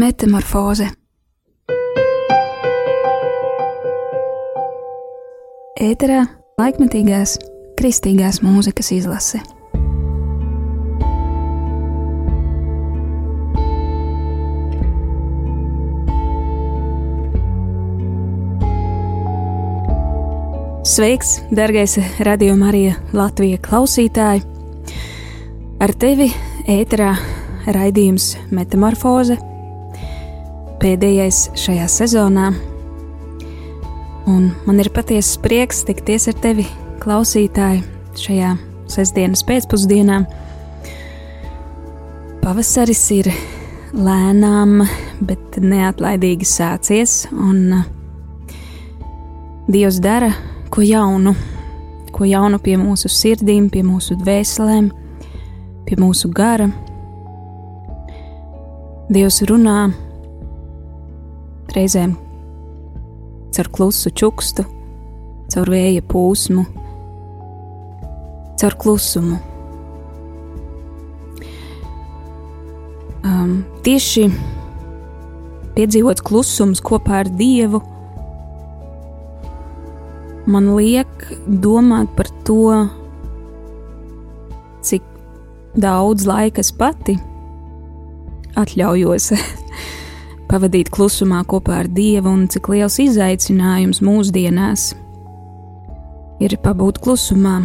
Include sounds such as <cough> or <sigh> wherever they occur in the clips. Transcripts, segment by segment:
Metamorfoze Ēterā laikmetīgās kristīgās mūzikas izlase. Sveiks, darbais radio Marija Latvijas klausītāji! Ar tevi ēterā raidījums Metamorfoze, pēdējais šajā sezonā. Un man ir patiesa prieks tikties ar tevi, klausītāji, šajā sestdienas pēcpusdienā. Pavasaris ir lēnām, bet neatlaidīgi sācies, un Dievs dara ko jaunu, ko jaunu pie mūsu sirdīm, pie mūsu dvēselēm, pie mūsu gara. Dievs runā reizēm caur klusu čukstu, caur vēja pūsmu, caur klusumu. Um, tieši piedzīvots klusums kopā ar Dievu man liek domāt par to, cik daudz laika es pati atļaujos <laughs> pavadīt klusumā kopā ar Dievu, un cik liels izaicinājums mūsdienās ir pabūt klusumā,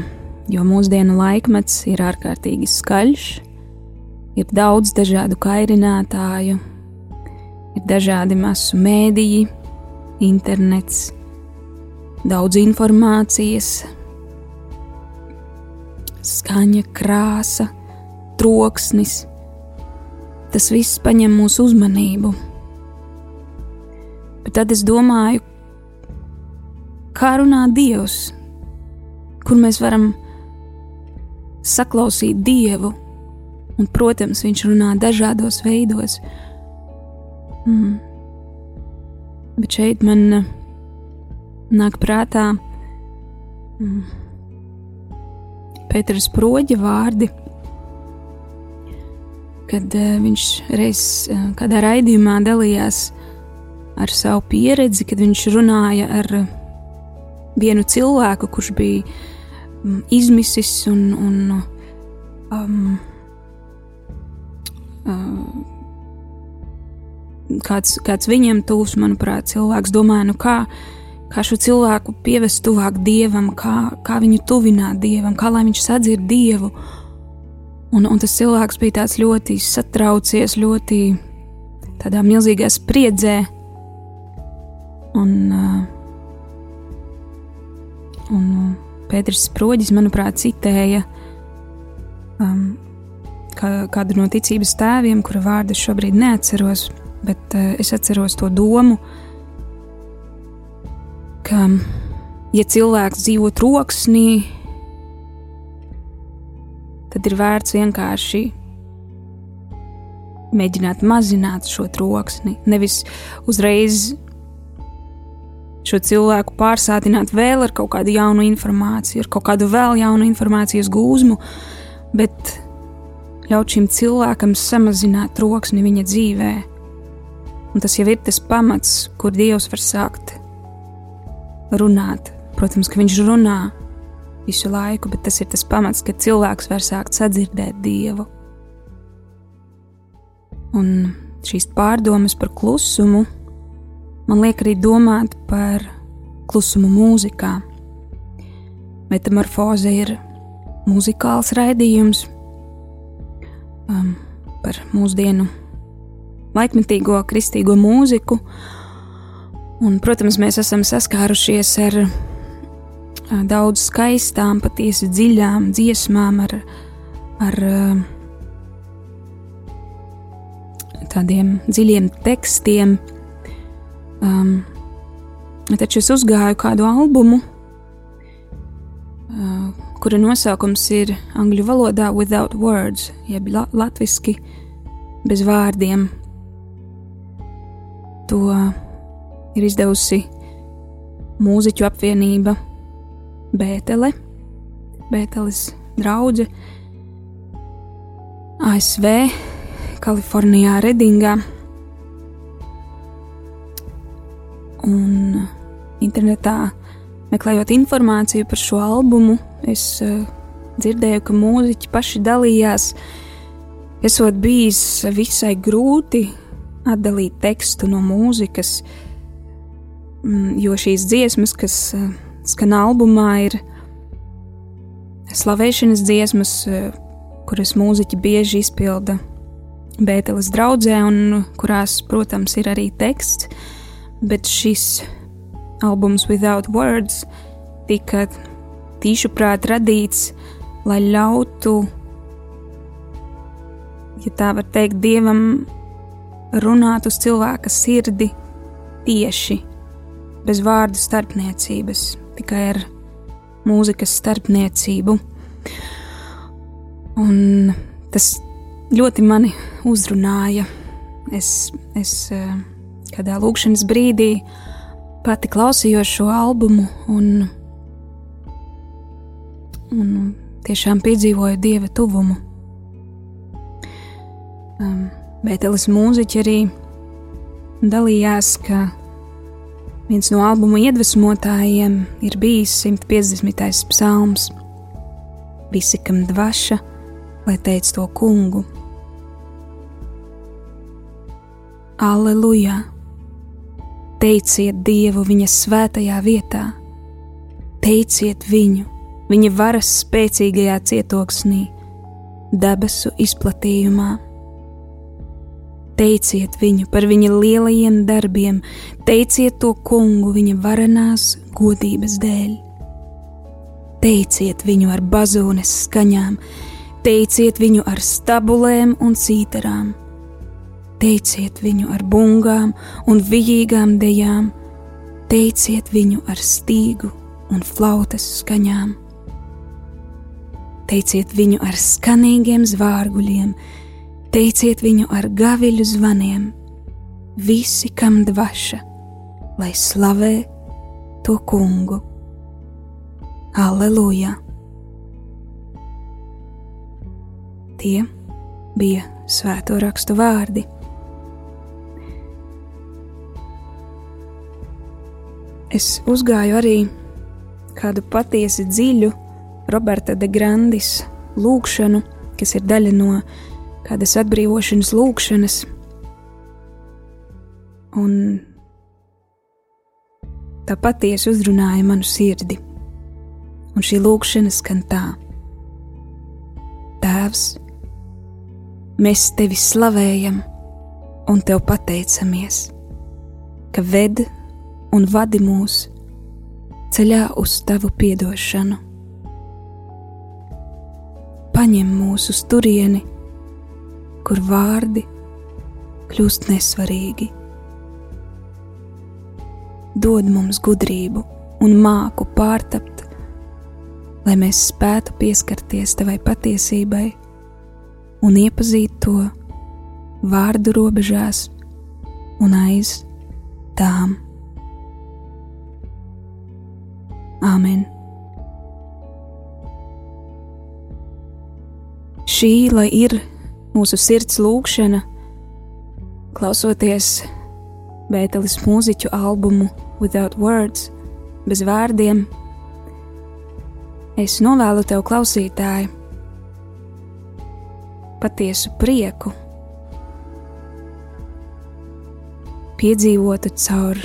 jo mūsdienu laikmets ir ārkārtīgi skaļš, ir daudz dažādu kairinātāju, ir dažādi masu mēdīji, internets daudz informācijas, skaņa, krāsa, troksnis. Tas viss paņem mūsu uzmanību. Bet tad es domāju, kā runā Dievs, kur mēs varam saklausīt Dievu, un, protams, Viņš runā dažādos veidos. Mm. Bet šeit man nāk prātā mm, Pēters Proģa vārdi, kad uh, viņš reiz uh, kādā raidījumā dalījās ar savu pieredzi, kad viņš runāja ar uh, vienu cilvēku, kurš bija um, izmisis un, un um, uh, kāds, kāds viņam tūs, manuprāt, cilvēks domāja, nu kā, kā šo cilvēku pievest tuvāk dievam, kā, kā viņu tuvināt dievam, kā lai viņš sadzird dievu. Un, un tas cilvēks bija tāds ļoti satraucies, ļoti tādā milzīgā spriedzē. Un, uh, un Pēters Sproģis, manuprāt, citēja um, kā, kādu no ticības tēviem, kura vārdu šobrīd neatceros, bet uh, es atceros to domu, uh, ka, ja cilvēks dzīvo troksnī, tad ir vērts vienkārši mēģināt mazināt šo troksni, nevis uzreiz šo cilvēku pārsātināt vēl ar kaut kādu jaunu informāciju, ar kaut kādu vēl jaunu informācijas gūzmu, bet ļaut šim cilvēkam samazināt troksni viņa dzīvē. Un tas jau ir tas pamats, kur Dievs var sākt runāt. Protams, ka viņš runā visu laiku, bet tas ir tas pamats, kad cilvēks var sākt sadzirdēt dievu. Un šīs pārdomas par klusumu man liek arī domāt par klusumu mūzikā. Metamorfoze ir muzikāls raidījums um, par mūsdienu laikmetīgo kristīgo mūziku, Un, protams, mēs esam saskārušies ar daudz skaistām, patiesi dziļām dziesmām, ar, ar tādiem dziļiem tekstiem. Um, taču es uzgāju kādu albumu, uh, kura nosaukums ir angļu valodā Without Words, jeb la latviski bez vārdiem. To ir izdevusi mūziķu apvienība Bētele, Bēteles draudzene ASV, Kalifornijā, Redingā. Un internetā meklējot informāciju par šo albumu, es uh, dzirdēju, ka mūziķi paši dalījās, esot bijis visai grūti atdalīt tekstu no mūzikas, mm, jo šīs dziesmas, kas uh, skan albumā, ir slavēšanas dziesmas, uh, kuras mūziķi bieži izpilda Bēteles draudzē, un kurās, protams, ir arī teksts, bet šis albums Without Words tika tīšuprāt radīts, lai ļautu, ja tā var teikt, dievam runāt uz cilvēka sirdi tieši, bez vārdu starpniecības, tikai ar mūzikas starpniecību. Un tas ļoti mani uzrunāja. Es, es eh, kādā lūkšanas brīdī pati klausījos šo albumu un, un tiešām piedzīvoju dieva tuvumu. Um, Bētelis mūziķi arī dalījās, ka viens no albuma iedvesmotājiem ir bijis 150. psalms. Visi, kam dvaša, lai teic to kungu. Aleluja! Teiciet Dievu viņa svētajā vietā, teiciet viņu, viņa varas spēcīgajā cietoksnī, debesu izplatījumā. Teiciet viņu par viņa lielajiem darbiem, teiciet to kungu viņa varenās godības dēļ. Teiciet viņu ar bazūnes skaņām, teiciet viņu ar stabulēm un cītarām teiciet viņu ar bungām un vijīgām dejām, teiciet viņu ar stīgu un flautas skaņām. Teiciet viņu ar skanīgiem zvārguļiem, teiciet viņu ar gaviļu zvaniem, visi, kam dvaša, lai slavē to kungu. Aleluja! Tie bija svēto rakstu vārdi. Es uzgāju arī kādu patiesi dziļu Roberta de Grandis lūkšanu, kas ir daļa no kādas atbrīvošanas lūkšanas. Un tā patiesi uzrunāja manu sirdi, un šī lūkšana skan tā: Tēvs, mēs tevi slavējam un tev pateicamies, ka ved un vadi mūs ceļā uz tavu piedošanu. Paņem mūs uz turieni, kur vārdi kļūst nesvarīgi. Dod mums gudrību un māku pārtapt, lai mēs spētu pieskarties tavai patiesībai un iepazīt to vārdu robežās un aiz tām. Āmen! Šī lai ir mūsu sirds lūkšana, klausoties Bēteles mūziķu albumu Without Words, bez vārdiem. Es novēlu tev, klausītāji, patiesu prieku, piedzīvotu caur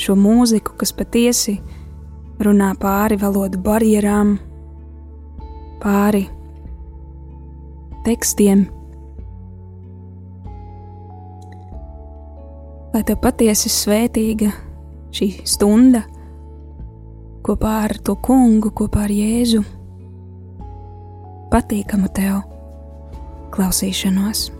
šo mūziku, kas patiesi ir runā pāri valodu barjerām, pāri tekstiem. Lai tev patiesi svētīga šī stunda kopā ar to kungu, kopā ar Jēzu, patīkamu tev klausīšanos.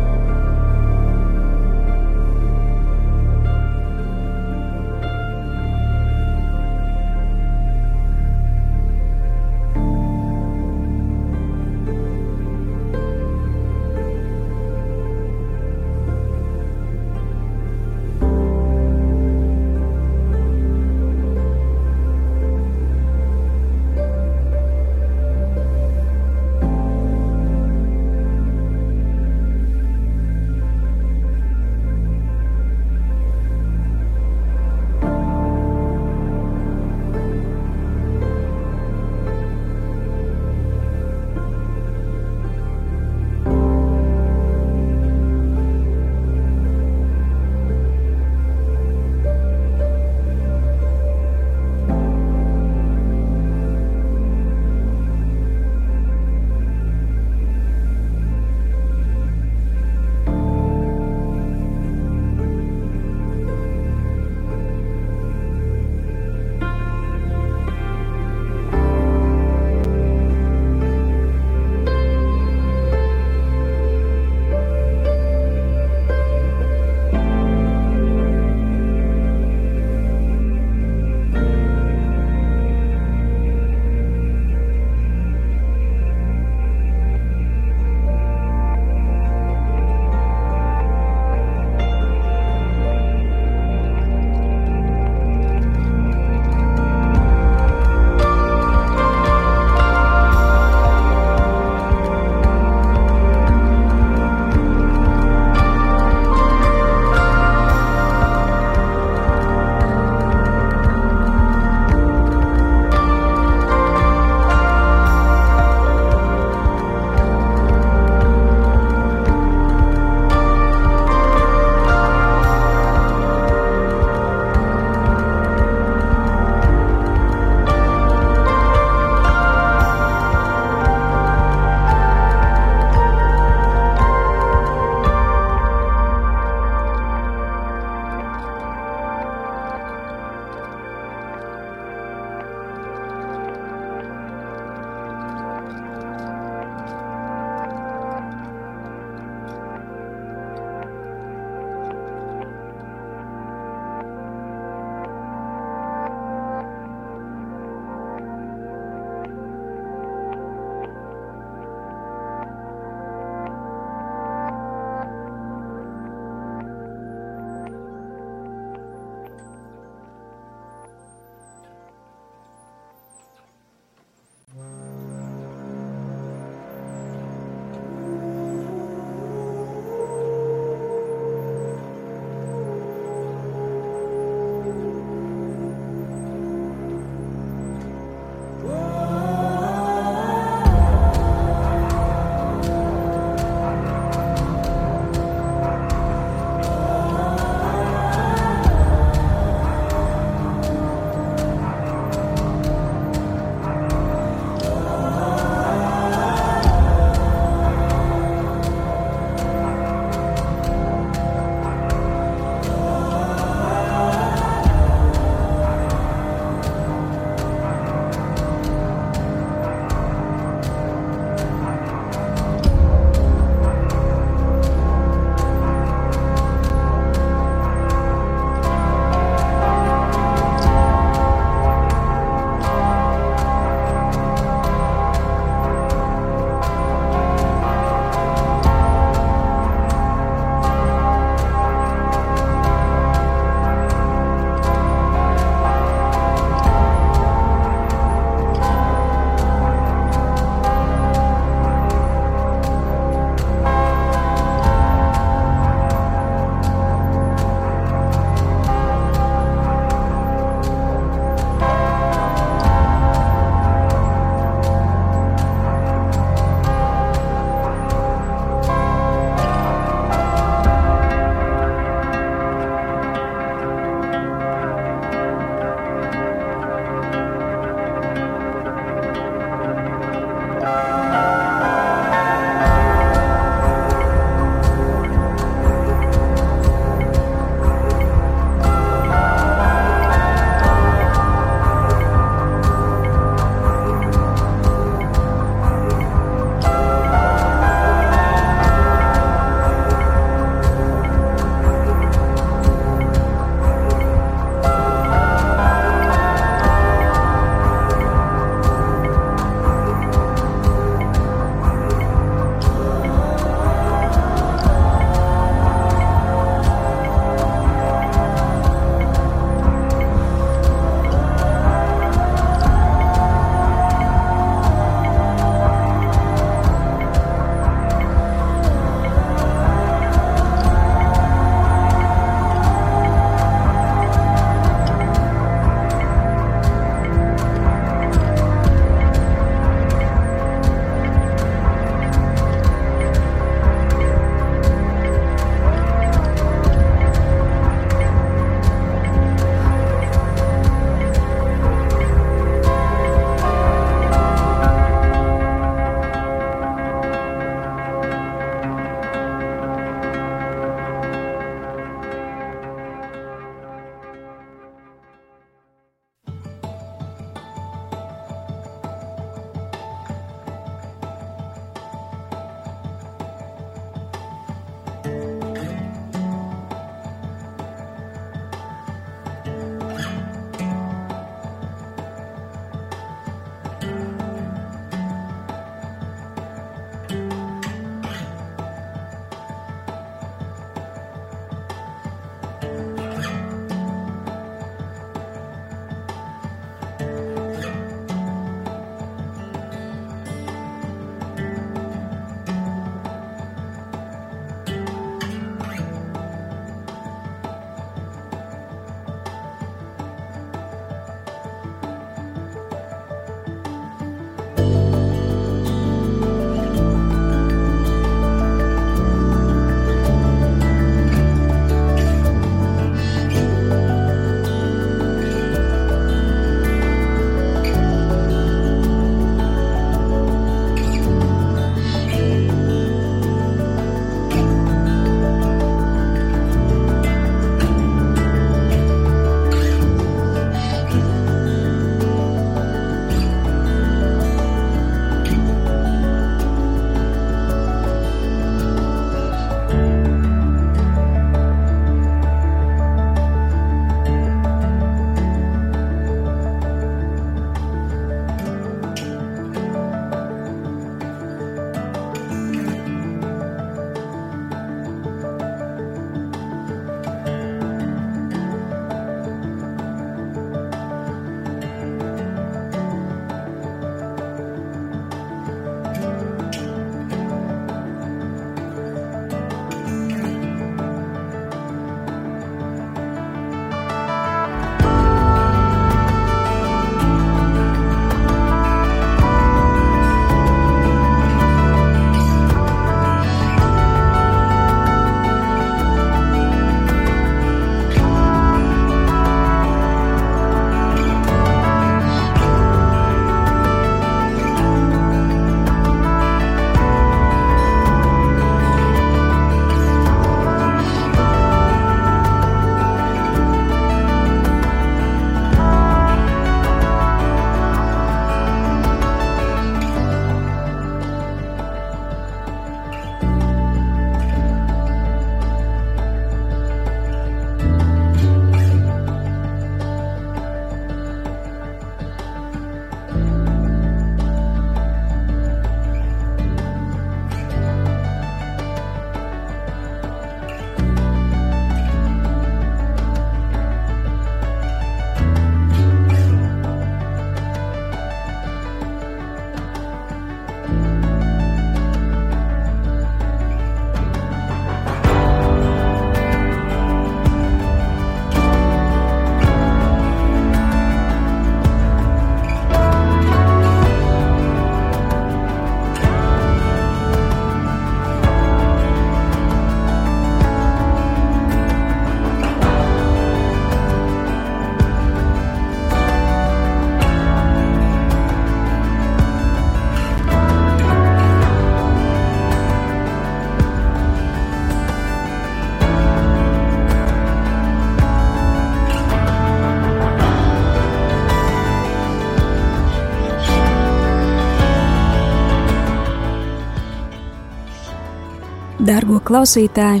Klausītāji,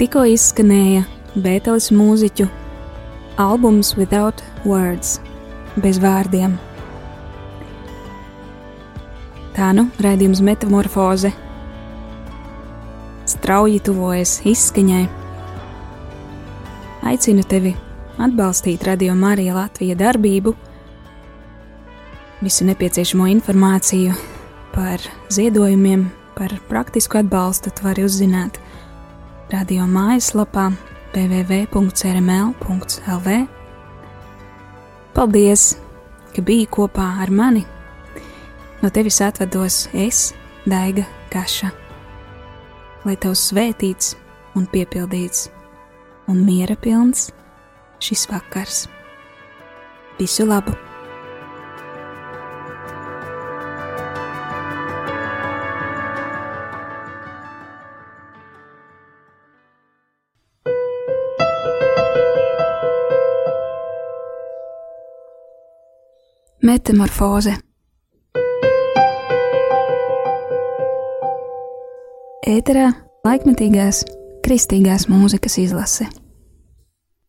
tikko izskanēja Bēteles mūziķu albums Without Words, bez vārdiem. Tā nu, raidījums metamorfoze strauji tuvojas izskaņai. Aicinu tevi atbalstīt Radio Marija Latvija darbību, visu nepieciešamo informāciju par ziedojumiem, par praktisku atbalstu tu vari uzzināt radio mājaslapā www.rml.lv. Paldies, ka biji kopā ar mani! No tevis atvados es, Daiga Kaša. Lai tavs svētīts un piepildīts un miera pilns šis vakars. Visu labu! Metamorfoze Ēterā laikmetīgās kristīgās mūzikas izlase.